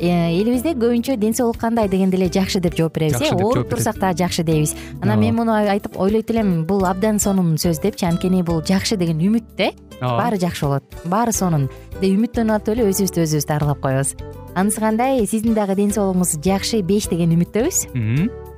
элибизде көбүнчө ден соолук кандай дегенде эле жакшы деп жооп беребиз э ооруп турсак дагы жакшы дейбиз. Анан мен муну айтып ойлойт элем бул абдан сонун сөз депчи анткени бул жакшы деген үмүт да э ооба баары жакшы болот баары сонун. Деп үмүттөнүп атып эле өзүбүздү өзүбүз дарылап коебуз. Анысы кандай? Сиздин дагы ден соолугуңуз жакшы беш деген үмүттөбүз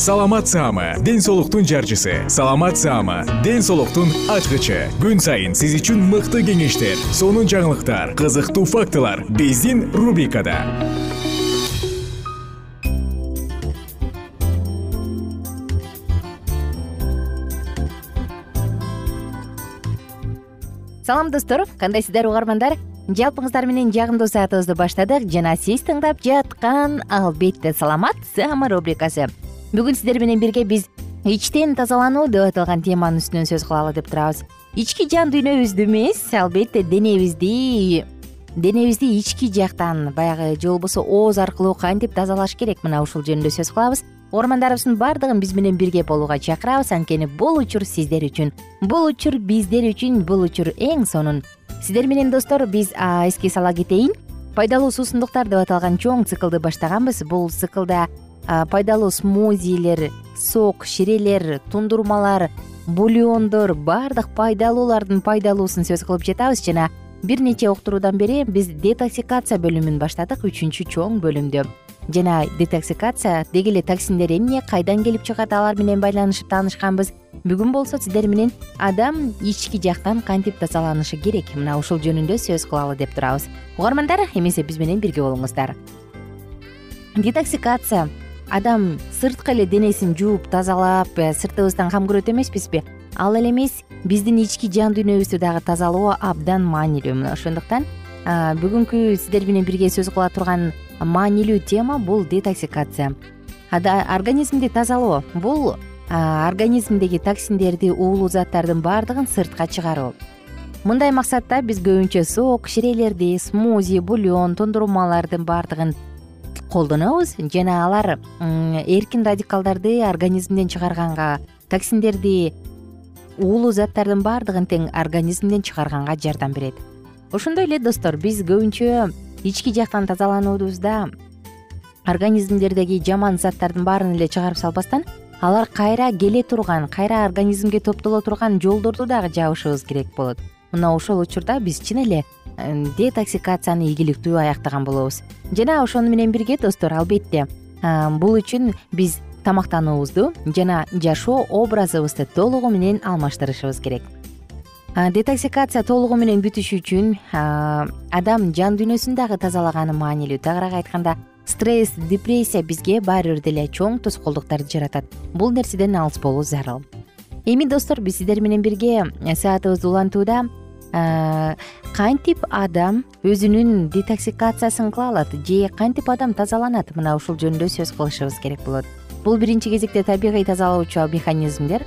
саламат саама ден соолуктун жарчысы. Саламат саама ден соолуктун ачкычы. Күн сайын сиз үчүн мыкты кеңештер сонун жаңылыктар кызыктуу фактылар биздин рубрикада. Салам достор кандайсыздар угармандар? Жалпыңыздар менен жагымдуу саатыбызды баштадык. Жана сиз тыңдап жаткан албетте саламат саама рубрикасы бүгүн сиздер менен бирге биз ичтен тазалануу деп аталган теманын үстүнөн сөз кылалы деп турабыз. Ички жан дүйнөбүздү эмес албетте денебизди денебизди ички жактан баягы же болбосо ооз аркылуу кантип тазалаш керек? Мына ушул жөнүндө сөз кылабыз. Угармандарыбыздын баардыгын биз менен бирге болууга чакырабыз. Анткени бул учур сиздер үчүн бул учур биздер үчүн бул учур эң сонун. Сиздер менен достор биз эске сала кетейин. Пайдалуу суусундуктар деп аталган чоң циклды баштаганбыз. Бул циклда пайдалуу смузилер сок ширелер тундурмалар бульондор баардык пайдалуулардын пайдалуусун сөз кылып жатабыз. Жана бир нече уктуруудан бери биз детоксикация бөлүмүн баштадык үчүнчү чоң бөлүмдү жана детоксикация деги эле токсиндер эмне кайдан келип чыгат алар менен байланышып таанышканбыз. Бүгүн болсо сиздер менен адам ички жактан кантип тазаланышы керек? Мына ушул жөнүндө сөз кылалы деп турабыз. Угармандар эмесе биз менен бирге болуңуздар. Детоксикация адам сырткы эле денесин жууп тазалап э, сыртыбыздан кам көрөт эмеспизби? Ал эле эмес биздин ички жан дүйнөбүздү дагы тазалоо абдан маанилүү. Мына ошондуктан бүгүнкү сиздер менен бирге сөз кыла турган маанилүү тема бул детоксикация. Организмди тазалоо. Бул организмдеги токсиндерди уулуу заттардын баардыгын сыртка чыгаруу. Мындай максатта биз көбүнчө сок ширелерди смузи бульон тундурмалардын баардыгын колдонобуз. Жана алар эркин радикалдарды организмден чыгарганга токсиндерди уулуу заттардын баардыгын тең организмден чыгарганга жардам берет. Ошондой эле достор биз көбүнчө ички жактан тазалануубузда организмдердеги жаман заттардын баарын эле чыгарып салбастан алар кайра келе турган кайра организмге топтоло турган жолдорду дагы жабышыбыз керек болот. Мына ошол учурда биз чын эле детоксикацияны ийгиликтүү аяктаган болобуз. Жана ошону менен бирге достор албетте бул үчүн биз тамактануубузду жана жашоо образыбызды толугу менен алмаштырышыбыз керек. Детоксикация толугу менен бүтүшү үчүн адам жан дүйнөсүн дагы тазалаганы маанилүү. Тагыраак айтканда стресс депрессия бизге баары бир деле чоң тоскоолдуктарды жаратат. Бул нерседен алыс болуу зарыл. Эми достор биз сиздер менен бирге саатыбызды улантууда кантип адам өзүнүн детоксикациясын кыла алат? Же кантип адам тазаланат? Мына ушул жөнүндө сөз кылышыбыз керек болот. Бул биринчи кезекте табигый тазалоочу механизмдер.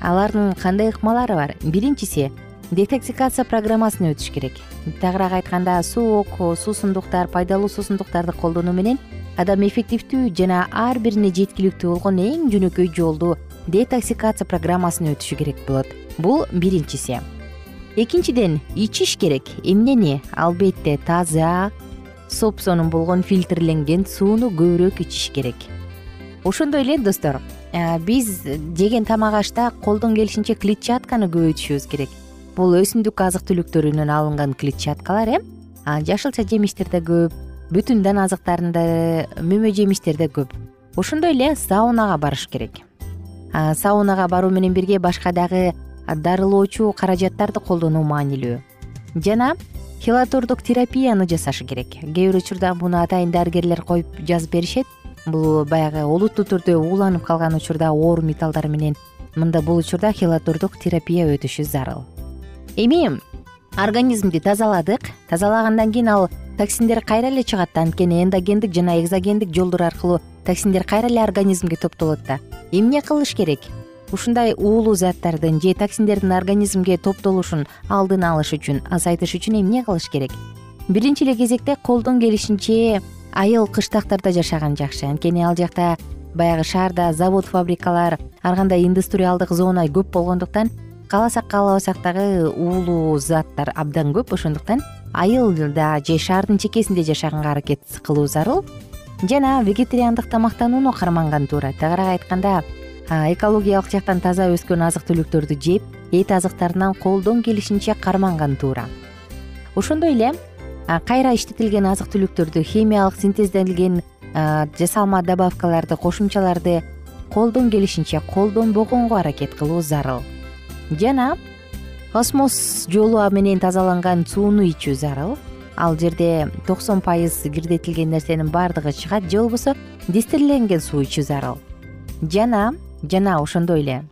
Алардын кандай ыкмалары бар? Биринчиси детоксикация программасын өтүш керек. Тагыраак айтканда сок суусундуктар пайдалуу суусундуктарды колдонуу менен адам эффективдүү жана ар бирине жеткиликтүү болгон эң жөнөкөй жолду детоксикация программасын өтүшү керек болот. Бул биринчиси экинчиден ичиш керек эмнени? Албетте таза сопсонун болгон фильтрленген сууну көбүрөөк ичиш керек. Ошондой эле достор биз жеген тамак ашта колдон келишинче клетчатканы көбөйтүшүбүз керек. Бул өсүмдүк азык түлүктөрүнөн алынган клетчаткалар э жашылча жемиштерде көп бүтүн дан азыктарында мөмө жемиштерде көп. Ошондой эле саунага барыш керек. Саунага баруу менен бирге башка дагы дарылоочу каражаттарды колдонуу маанилүү. Жана хилатордук терапияны жасашы керек. Кээ бир учурда муну атайын дарыгерлер коюп жазып беришет. Бул баягы олуттуу түрдө ууланып калган учурда оор металлдар менен мында бул учурда хилатордук терапия өтүшү зарыл. Эми организмди тазаладык. Тазалагандан кийин ал токсиндер кайра эле чыгат анткени эндогендик жана экзогендик жолдор аркылуу токсиндер кайра эле организмге топтолот да. Эмне кылыш керек ушундай уулуу заттардын же токсиндердин организмге топтолушун алдын алыш үчүн азайтыш үчүн эмне кылыш керек? Биринчи эле кезекте колдон келишинче айыл кыштактарда жашаган жакшы. Анткени ал жакта баягы шаарда завод фабрикалар ар кандай индустриалдык зона көп болгондуктан кааласак каалабасак дагы уулуу заттар абдан көп. Ошондуктан айылда же шаардын чекесинде жашаганга аракет кылуу зарыл. Жана вегетариандык тамактанууну карманган туура. Тагыраак айтканда экологиялык жактан таза өскөн азык түлүктөрдү жеп эт азыктарынан колдон келишинче карманган туура. Ошондой эле кайра иштетилген азык түлүктөрдү химиялык синтезделген жасалма добавкаларды кошумчаларды колдон келишинче колдонбогонго аракет кылуу зарыл. Жана осмоз жолу менен тазаланган сууну ичүү зарыл. Ал жерде токсон пайыз кирдетилген нерсенин баардыгы чыгат же болбосо дистилленген суу ичүү зарыл. Жана жана ошондой эле.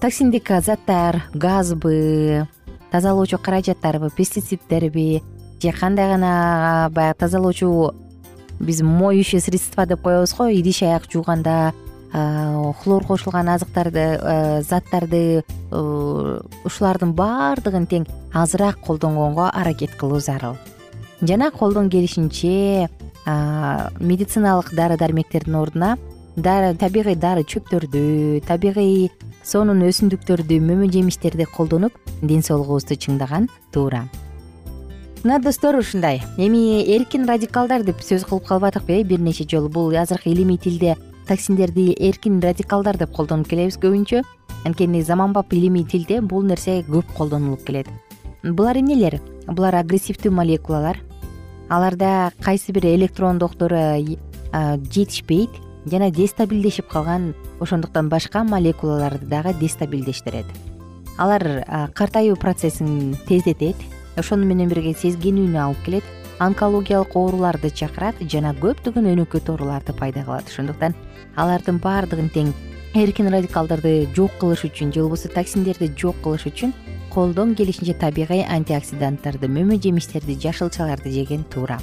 Токсиндик заттар газбы тазалоочу каражаттарбы пестициддерби же кандай гана баягы тазалоочу биз моющий средство деп коебуз го идиш аяк жууганда хлор кошулган азыктарды заттарды ушулардын баардыгын тең азыраак колдонгонго аракет кылуу зарыл. Жана колдон келишинче медициналык дары дармектердин ордуна табигый дары чөптөрдү табигый сонун өсүмдүктөрдү мөмө жемиштерди колдонуп ден соолугубузду чыңдаган туура. Мына достор ушундай. Эми эркин радикалдар деп сөз кылып калбадыкпы э бир нече жолу бул азыркы илимий тилде токсиндерди эркин радикалдар деп колдонуп келебиз көбүнчө. Анткени заманбап илимий тилде бул нерсе көп колдонулуп келет. Булар эмнелер булар агрессивдүү молекулалар. Аларда кайсы бир электрондоктору жетишпейт жана дестабилдешип калган ошондуктан башка молекулаларды дагы дестабилдештирет. Алар картаюу процессин тездетет ошону менен бирге сезгенүүнү алып келет онкологиялык ооруларды чакырат жана көптөгөн өнөкөт ооруларды пайда кылат. Ошондуктан алардын баардыгын тең эркин радикалдарды жок кылыш үчүн же болбосо токсиндерди жок кылыш үчүн колдон келишинче табигый антиоксиданттарды мөмө жемиштерди жашылчаларды жеген туура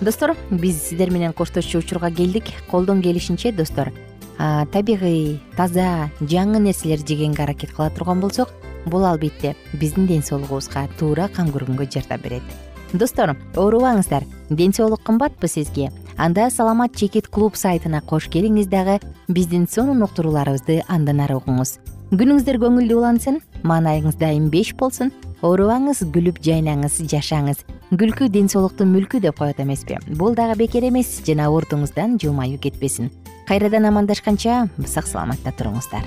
достор биз сиздер менен коштошчу учурга келдик. Колдон келишинче достор табигый таза жаңы нерселер жегенге аракет кыла турган болсок бул албетте биздин ден соолугубузга туура кам көргөнгө жардам берет. Достор оорубаңыздар. Ден соолук кымбатпы сизге? Анда саламат чекит клуб сайтына кош келиңиз дагы биздин сонун уктурууларыбызды андан ары угуңуз күнүңүздөр көңүлдүү улансын маанайыңыз дайым беш болсун оорубаңыз күлүп жайнаңыз жашаңыз. Күлкү ден соолуктун мүлкү деп коет эмеспи. Бул дагы бекер эмес жана урдуңуздан жылмаюу кетпесин. Кайрадан амандашканча сак саламатта туруңуздар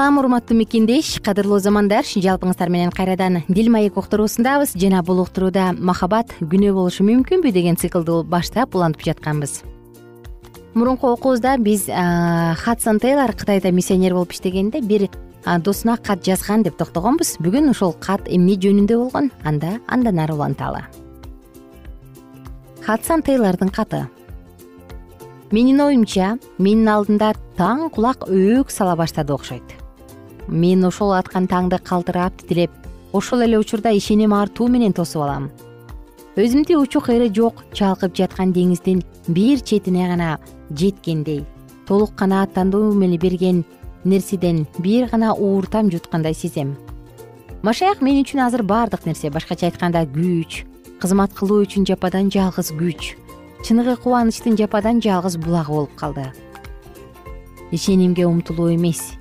салам урматтуу мекендеш. Кадырлуу замандар жалпыңыздар менен кайрадан дил маек уктуруусундабыз. Жана бул уктурууда махабат күнөө болушу мүмкүнбү деген циклды баштап улантып жатканбыз. Мурунку окуубузда биз хадсон тейлор кытайда миссионер болуп иштегенде бир досуна кат жазган деп токтогонбуз. Бүгүн ошол кат эмне жөнүндө болгон? Анда андан ары уланталы хадсон тейлордун каты. Менин оюмча менин алдымда таң кулак өөк сала баштады окшойт мен ошол аткан таңды калтырап титиреп ошол эле учурда ишеним артуу менен тосуп алам. Өзүмдү учу кайры жок чалкып жаткан деңиздин бир четине гана жеткендей толук канааттандуу мени берген нерседен бир гана ууртам жуткандай сезем. Машаяк мен үчүн азыр баардык нерсе. Башкача айтканда күч кызмат кылуу үчүн жападан жалгыз күч чыныгы кубанычтын жападан жалгыз булагы болуп калды. Ишенимге умтулуу эмес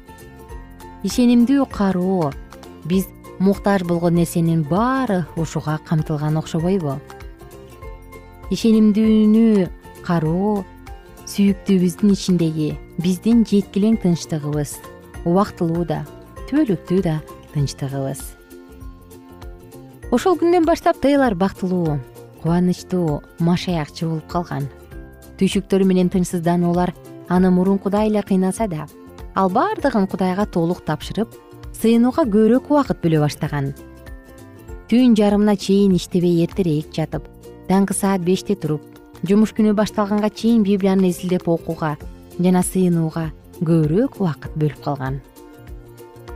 ишенимдүү кароо. Биз муктаж болгон нерсенин баары ушуга камтылган окшобойбу. Ишенимдүүнү кароо сүйүктүүбүздүн ичиндеги биздин жеткилең тынчтыгыбыз. Убактылуу да түбөлүктүү да тынчтыгыбыз. Ошол күндөн баштап тейлор бактылуу кубанычтуу машаякчы болуп калган. Түйшүктөрү менен тынчсыздануулар аны мурункудай эле кыйнаса да ал баардыгын кудайга толук тапшырып сыйынууга көбүрөөк убакыт бөлө баштаган. Түн жарымына чейин иштебей эртерээк жатып даңкы саат беште туруп жумуш күнү башталганга чейин библияны изилдеп окууга жана сыйынууга көбүрөөк убакыт бөлүп калган.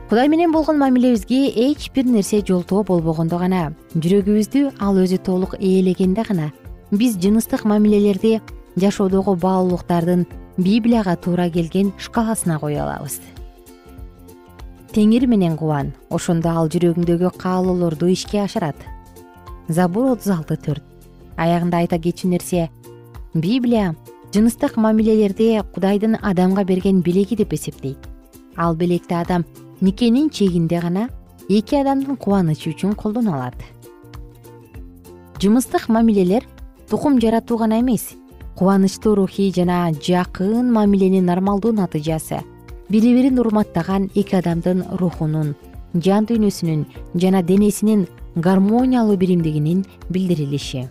Кудай менен болгон мамилебизге эч бир нерсе жолтоо болбогондо гана жүрөгүбүздү ал өзү толук ээлегенде гана биз жыныстык мамилелерди жашоодогу баалуулуктардын библияга туура келген шкаласына кое алабыз. Теңир менен кубан ошондо ал жүрөгүңдөгү каалоолорду ишке ашырат. Забур отуз алты төрт. Аягында айта кетчү нерсе библия жыныстык мамилелерди кудайдын адамга берген белеги деп эсептейт. Ал белекти адам никенин чегинде гана эки адамдын кубанычы үчүн колдоно алат. Жымыстык мамилелер тукум жаратуу гана эмес кубанычтуу рухий жана жакын мамиленин нормалдуу натыйжасы. Бири бирин урматтаган эки адамдын рухунун жан дүйнөсүнүн жана денесинин гармониялуу биримдигинин билдирилиши.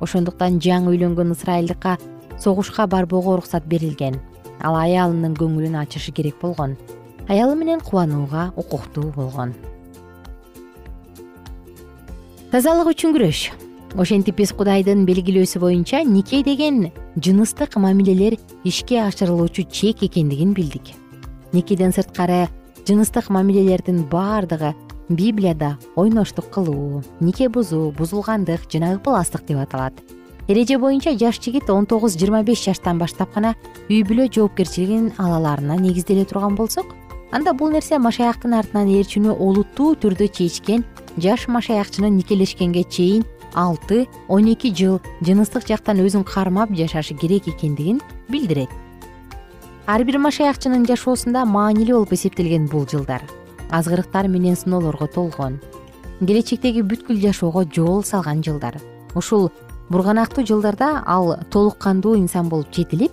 Ошондуктан жаңы үйлөнгөн ысрайылдыкка согушка барбоого уруксат берилген. Ал аялынын көңүлүн ачышы керек болгон. Аялы менен кубанууга укуктуу болгон. Тазалык үчүн күрөш ошентип биз кудайдын белгилөөсү боюнча нике деген жыныстык мамилелер ишке ашырылуучу чек экендигин билдик. Никеден сырткары жыныстык мамилелердин баардыгы библияда ойноштук кылуу нике бузуу бузулгандык жана ыпластык деп аталат. Эреже боюнча жаш жигит он тогуз жыйырма беш жаштан баштап гана үй бүлө жоопкерчилигин ала алаарына негизделе турган болсок анда бул нерсе машаяктын артынан ээрчүүнү олуттуу түрдө чечкен жаш машаякчынын никелешкенге чейин алты он эки жыл жыныстык жактан өзүн кармап жашашы керек экендигин билдирет. Ар бир машаякчынын жашоосунда маанилүү болуп эсептелген бул жылдар. Азгырыктар менен сыноолорго толгон. Келечектеги бүткүл жашоого жол салган жылдар. Ушул бурганактуу жылдарда ал толук кандуу инсан болуп жетилип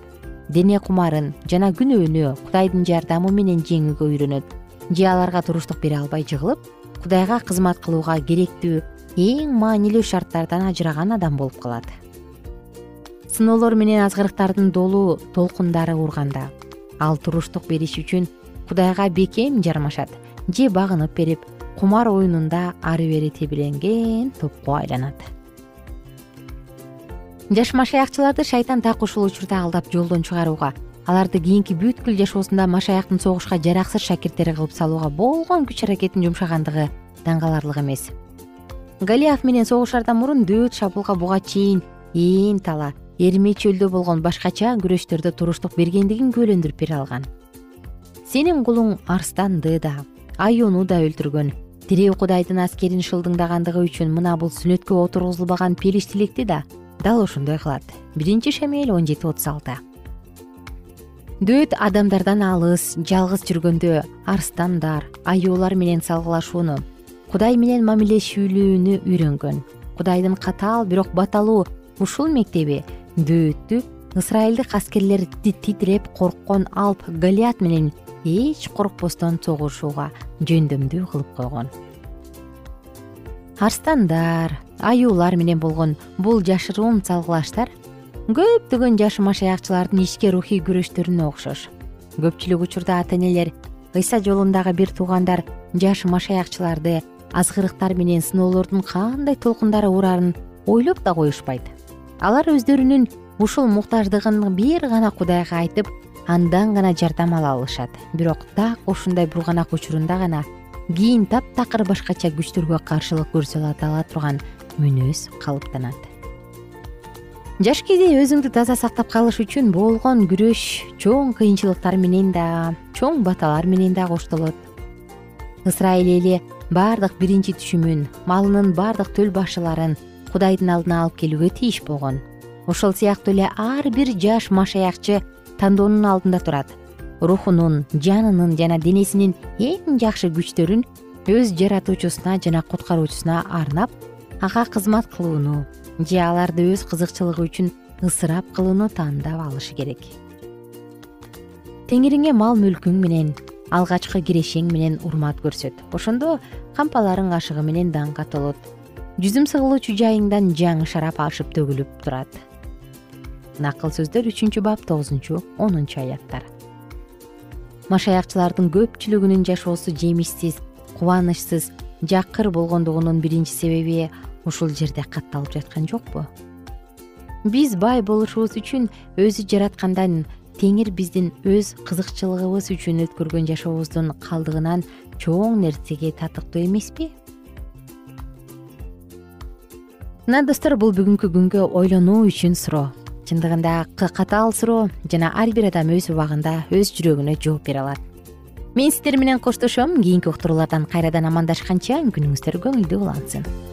дене кумарын жана күнөөнү кудайдын жардамы менен жеңүүгө үйрөнөт. Же аларга туруштук бере албай жыгылып кудайга кызмат кылууга керектүү эң маанилүү шарттардан ажыраган адам болуп калат. Сыноолор менен азгырыктардын долуу толкундары урганда ал туруштук бериш үчүн кудайга бекем жармашат же багынып берип кумар оюнунда ары бери тебеленген топко айланат. Жаш машаякчыларды шайтан так ушул учурда алдап жолдон чыгарууга аларды кийинки бүткүл жашоосунда машаяктын согушка жараксыз шакирттери кылып салууга болгон күч аракетин жумшагандыгы таң каларлык эмес галиаф менен согушаардан мурун дөөт шабуулга буга чейин ээн тала эрме чөлдө болгон башкача күрөштөрдө туруштук бергендигин күбөлөндүрүп бере алган. Сенин кулуң арстанды да аюуну да өлтүргөн. Тирүү кудайдын аскерин шылдыңдагандыгы үчүн мына бул сүннөткө отургузулбаган периштеликти да дал ошондой кылат. Биринчи шамиэл он жети отуз алты. Дөөт адамдардан алыс жалгыз жүргөндө арстандар аюулар менен салгылашууну кудай менен мамилешүүлүүнү үйрөнгөн. Кудайдын катаал бирок баталуу. Ушул мектеби дөөттү ысрайылдык аскерлер титиреп корккон алп галиат менен эч коркпостон согушууга жөндөмдүү кылып койгон. Арстандар аюулар менен болгон бул жашыруун салгылаштар көптөгөн жаш машаякчылардын ички рухий күрөштөрүнө окшош. Көпчүлүк учурда ата энелер ыйса жолундагы бир туугандар жаш машаякчыларды азгырыктар менен сыноолордун кандай толкундары урарын ойлоп да коюшпайт. Алар өздөрүнүн ушул муктаждыгын бир гана кудайга айтып андан гана жардам ала алышат. Бирок так ушундай бурганак учурунда гана кийин таптакыр башкача күчтөргө каршылык көрсөтө ала турган мүнөз калыптанат. Жаш кезде өзүңдү таза сактап калыш үчүн болгон күрөш чоң кыйынчылыктар менен да чоң баталар менен да коштолот. Ысрайыл эли баардык биринчи түшүмүн малынын баардык төл башыларын кудайдын алдына алып келүүгө тийиш болгон. Ошол сыяктуу эле ар бир жаш машаякчы тандоонун алдында турат. Рухунун жанынын жана денесинин эң жакшы күчтөрүн өз жаратуучусуна жана куткаруучусуна арнап ага кызмат кылууну же аларды өз кызыкчылыгы үчүн ысырап кылууну тандап алышы керек. Теңириңе мал мүлкүң менен алгачкы кирешең менен урмат көрсөт. Ошондо кампаларың ашыгы менен даңкка толот. Жүзүм сыгылуучу жайыңдан жаңы шарап ашып төгүлүп турат. Накыл сөздөр үчүнчү бап тогузунчу онунчу аяттар. Машаякчылардын көпчүлүгүнүн жашоосу жемишсиз кубанычсыз жакыр болгондугунун биринчи себеби ушул жерде катталып жаткан жокпу? Биз бай болушубуз үчүн өзү жараткандан теңир биздин өз кызыкчылыгыбыз үчүн өткөргөн жашообуздун калдыгынан чоң нерсеге татыктуу эмеспи? Мына достор бул бүгүнкү күнгө ойлонуу үчүн суроо. Чындыгында катаал суроо жана ар бир адам өз убагында өз жүрөгүнө жооп бере алат. Мен сиздер менен коштошом. Кийинки уктуруулардан кайрадан амандашканча күнүңүздөр көңүлдүү улансын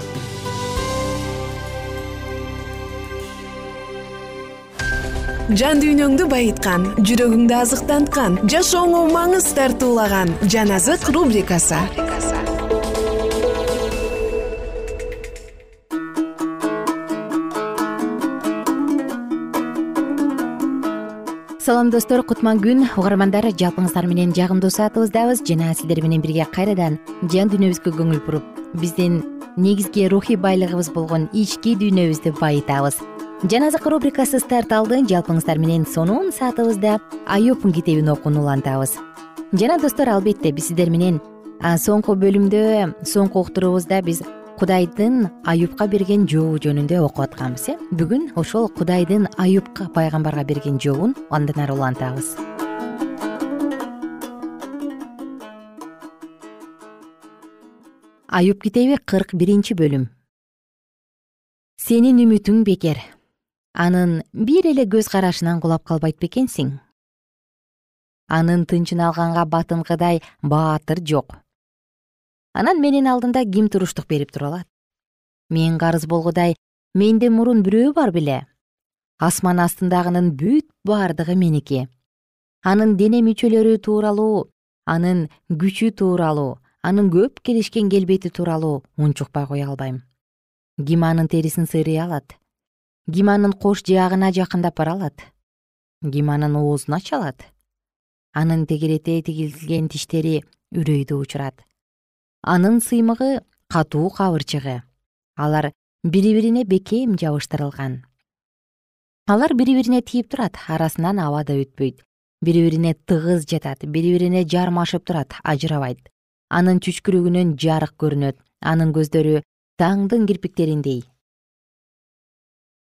жан дүйнөңдү байыткан жүрөгүңдү азыктанткан жашооңо маңыз тартуулаган жан азык рубрикасы. Салам достор кутман күн угармандар жалпыңыздар менен жагымдуу саатыбыздабыз. Жана сиздер менен бирге кайрадан жан дүйнөбүзгө көңүл буруп биздин негизги рухий байлыгыбыз болгон ички дүйнөбүздү байытабыз жан азык рубрикасы старт алды жалпыңыздар менен сонун саатыбызда аюб китебин окууну улантабыз. Жана достор албетте биз сиздер менен соңку бөлүмдө соңку уктуруубузда биз кудайдын аюпка берген жообу жөнүндө окуп атканбыз э? Бүгүн ошол кудайдын аюпка пайгамбарга берген жообун андан ары улантабыз. Аюп китеби кырк биринчи бөлүм. Сенин үмүтүң бекер анын бир эле көз карашынан кулап калбайт бекенсиң. Анын тынчын алганга батынкыдай баатыр жок. Анан менин алдымда ким туруштук берип тура алат? Мен карыз болгудай менде мурун бирөө бар беле. Асман астындагынын бүт бардыгы меники. Анын дене мүчөлөрү тууралуу анын күчү тууралуу анын көп келишкен келбети тууралуу унчукпай кое албайм. Ким анын терисин сыйрый алат ким кош жаагына жакындап бара алат. Ким оозун ача алат анын тегерете тигилген тиштери үрөйдү учурат. Анын сыймыгы катуу кабырчыгы. Алар бири бирине бекем жабыштырылган. Алар бири бирине тийип турат арасынан аба да өтпөйт. Бири бирине тыгыз жатат бири бирине жармашып турат ажырабайт анын чүчкүрүгүнөн жарык көрүнөт. Анын көздөрү таңдын кирпиктериндей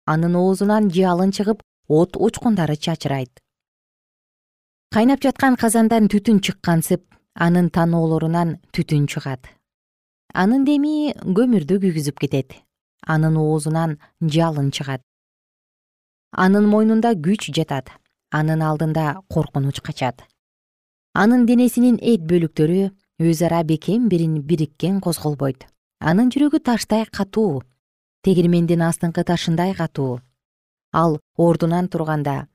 анын оозунан жалын чыгып от учкундары чачырайт. Кайнап жаткан казандан түтүн чыккансып анын таноолорунан түтүн чыгат. Анын деми көмүрдү күйгүзүп кетет. Анын оозунан жалын чыгат. Анын мойнунда күч жатат. Анын алдында коркунуч качат. Анын денесинин эт бөлүктөрү өз ара бекем бириккен козголбойт. Анын жүрөгү таштай катуу тегирмендин астыңкы ташындай катуу ал ордунан турганда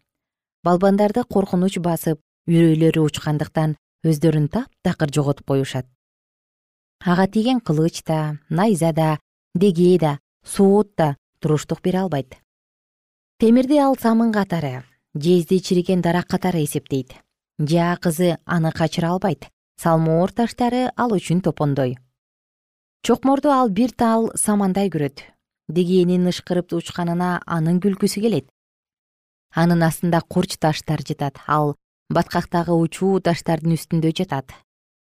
балбандарды коркунуч басып үрөйлөрү учкандыктан өздөрүн таптакыр жоготуп коюшат. Ага тийген кылыч да найза да деге да соот да туруштук бере албайт. Темирди ал самын катары жезди чириген дарак катары эсептейт. Жаа кызы аны качыра албайт салмоор таштары ал үчүн топондой. Чокморду ал бир таал самандай көрөт дегенин ышкырып учканына анын күлкүсү келет. Анын астында курч таштар жатат ал баткактагы учуу таштардын үстүндө жатат.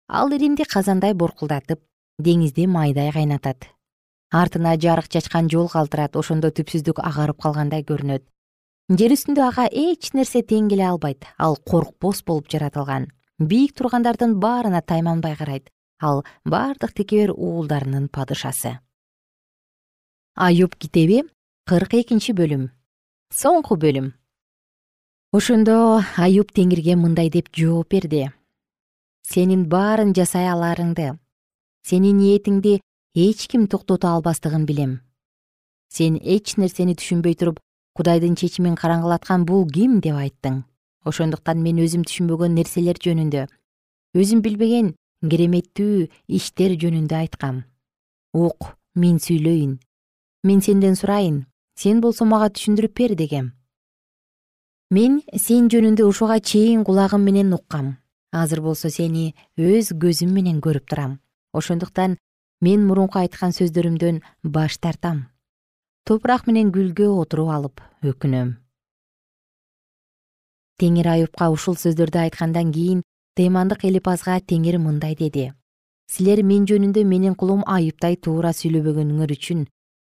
Ал иримди казандай боркулдатып деңизди майдай кайнатат. Артына жарык чачкан жол калтырат ошондо түпсүздүк агарып калгандай көрүнөт. Жер үстүндө ага эч нерсе тең келе албайт ал коркпос болуп жаратылган. Бийик тургандардын баарына тайманбай карайт ал бардык текебер уулдарынын падышасы аюп китеби кырк экинчи бөлүм. Соңку бөлүм. Ошондо аюп теңирге мындай деп жооп берди. Сенин баарын жасай аларыңды. Сенин ниетиңди эч ким токтото албастыгын билем. Сен эч нерсени түшүнбөй туруп кудайдын чечимин караңгылаткан бул ким? деп айттың. Ошондуктан мен өзүм түшүнбөгөн нерселер жөнүндө өзүм билбеген кереметтүү иштер жөнүндө айткам. Ук мен сүйлөйүн мен сенден сурайын. Сен болсо мага түшүндүрүп бер дегем. Мен сен жөнүндө ушуга чейин кулагым менен уккам азыр болсо сени өз көзүм менен көрүп турам. Ошондуктан мен мурунку айткан сөздөрүмдөн баш тартам. Топурак менен гүлгө отуруп алып өкүнөм. Теңир аюпка ушул сөздөрдү айткандан кийин тыймандык элипазга теңир мындай деди. Силер мен жөнүндө менин кулум аюптай туура сүйлөбөгөнүңөр үчүн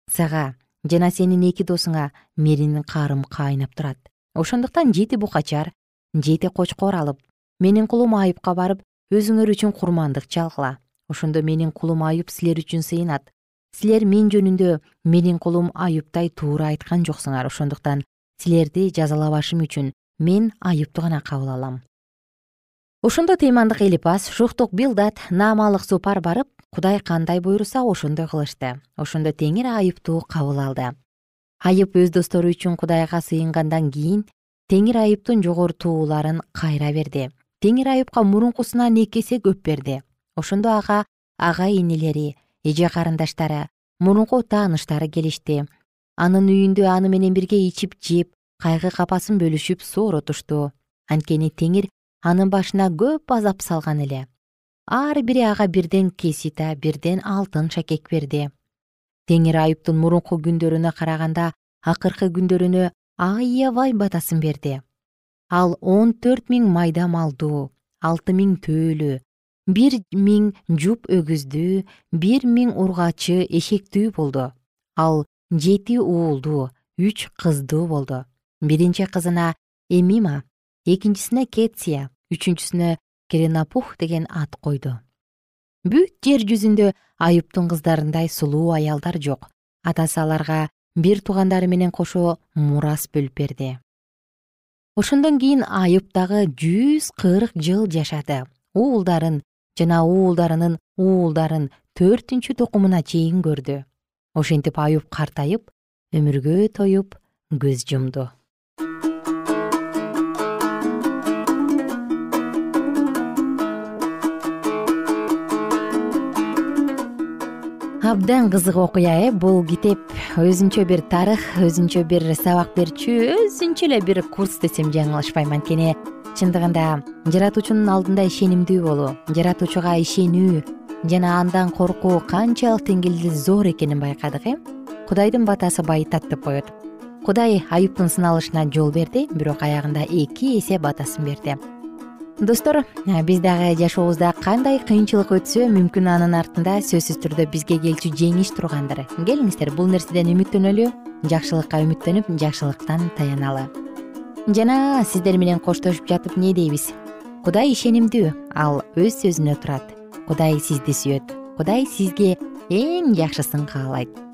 сага жана сенин эки досуңа менин карым кайнап турат. Ошондуктан жети букачар жети кочкор алып менин кулум айыпка барып өзүңөр үчүн курмандык чалгыла. Ошондо менин кулум айып силер үчүн сыйынат. Силер мен жөнүндө менин кулум аюптай туура айткан жоксуңар. Ошондуктан силерди жазалабашым үчүн мен аюпту гана кабыл алам. Ошондо тыймандык элипас шухтук билдат наамалык супар барып кудай кандай буйруса ошондой кылышты. Ошондо теңир айыпту кабыл алды. Айып өз достору үчүн кудайга сыйынгандан кийин теңир айыптын жогорутууларын кайра берди. Теңир айыпка мурункусунан эки эсе көп берди. Ошондо ага агай инелери эже карындаштары мурунку тааныштары келишти. Анын үйүндө аны менен бирге ичип жеп кайгы капасын бөлүшүп сооротушту анткени теңир анын башына көп азап салган эле ар бири ага бирден кесита бирден алтын шакек берди. Теңир айыптын мурунку күндөрүнө караганда акыркы күндөрүнө аябай батасын берди. Ал он төрт миң майда малдуу алты миң төөлү бир миң жуп өгүздүү бир миң ургачы эшектүү болду. Ал жети уулду үч кыздуу болду. Биринчи кызына эмима экинчисине кетсия үчүнчүсүнө керенапух деген ат койду. Бүт жер жүзүндө аюптун кыздарындай сулуу аялдар жок. Атасы аларга бир туугандары менен кошо мурас бөлүп берди. Ошондон кийин айып дагы жүз кырк жыл жашады. Уулдарын жана уулдарынын уулдарын төртүнчү тукумуна чейин көрдү. Ошентип аюп картайып өмүргө тоюп көз жумду абдан кызык окуя э? Бул китеп өзүнчө бир тарых өзүнчө бир сабак берчү өзүнчө эле бир курс десем жаңылышпайм анткени чындыгында жаратуучунун алдында ишенимдүү болуу жаратуучуга ишенүү жана андан коркуу канчалык деңгээлде зор экенин байкадык э? Кудайдын батасы байытат деп коет. Кудай аюптун сыналышына жол берди бирок аягында эки эсе батасын берди достор биз дагы жашообузда кандай кыйынчылык өтсө мүмкүн анын артында сөзсүз түрдө бизге келчү жеңиш тургандыр келиңиздер бул нерседен үмүттөнөлү жакшылыкка үмүттөнүп жакшылыктан таяналы. Жана сиздер менен коштошуп жатып эмне дейбиз? Кудай ишенимдүү ал өз сөзүнө турат. Кудай сизди сүйөт. Кудай сизге эң жакшысын каалайт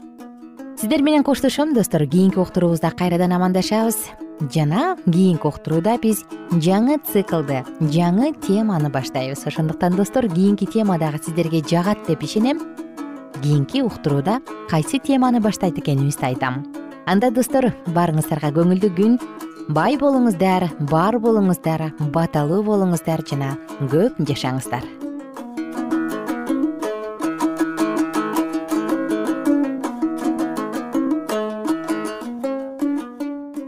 сиздер менен коштошом достор. Кийинки уктуруубузда кайрадан амандашабыз. Жана кийинки уктурууда биз жаңы циклды жаңы теманы баштайбыз. Ошондуктан достор кийинки тема дагы сиздерге жагат деп ишенем. Кийинки уктурууда кайсы теманы баштайт экенимизди айтам. Анда достор баарыңыздарга көңүлдүү күн. Бай болуңуздар бар болуңуздар баталуу болуңуздар жана көп жашаңыздар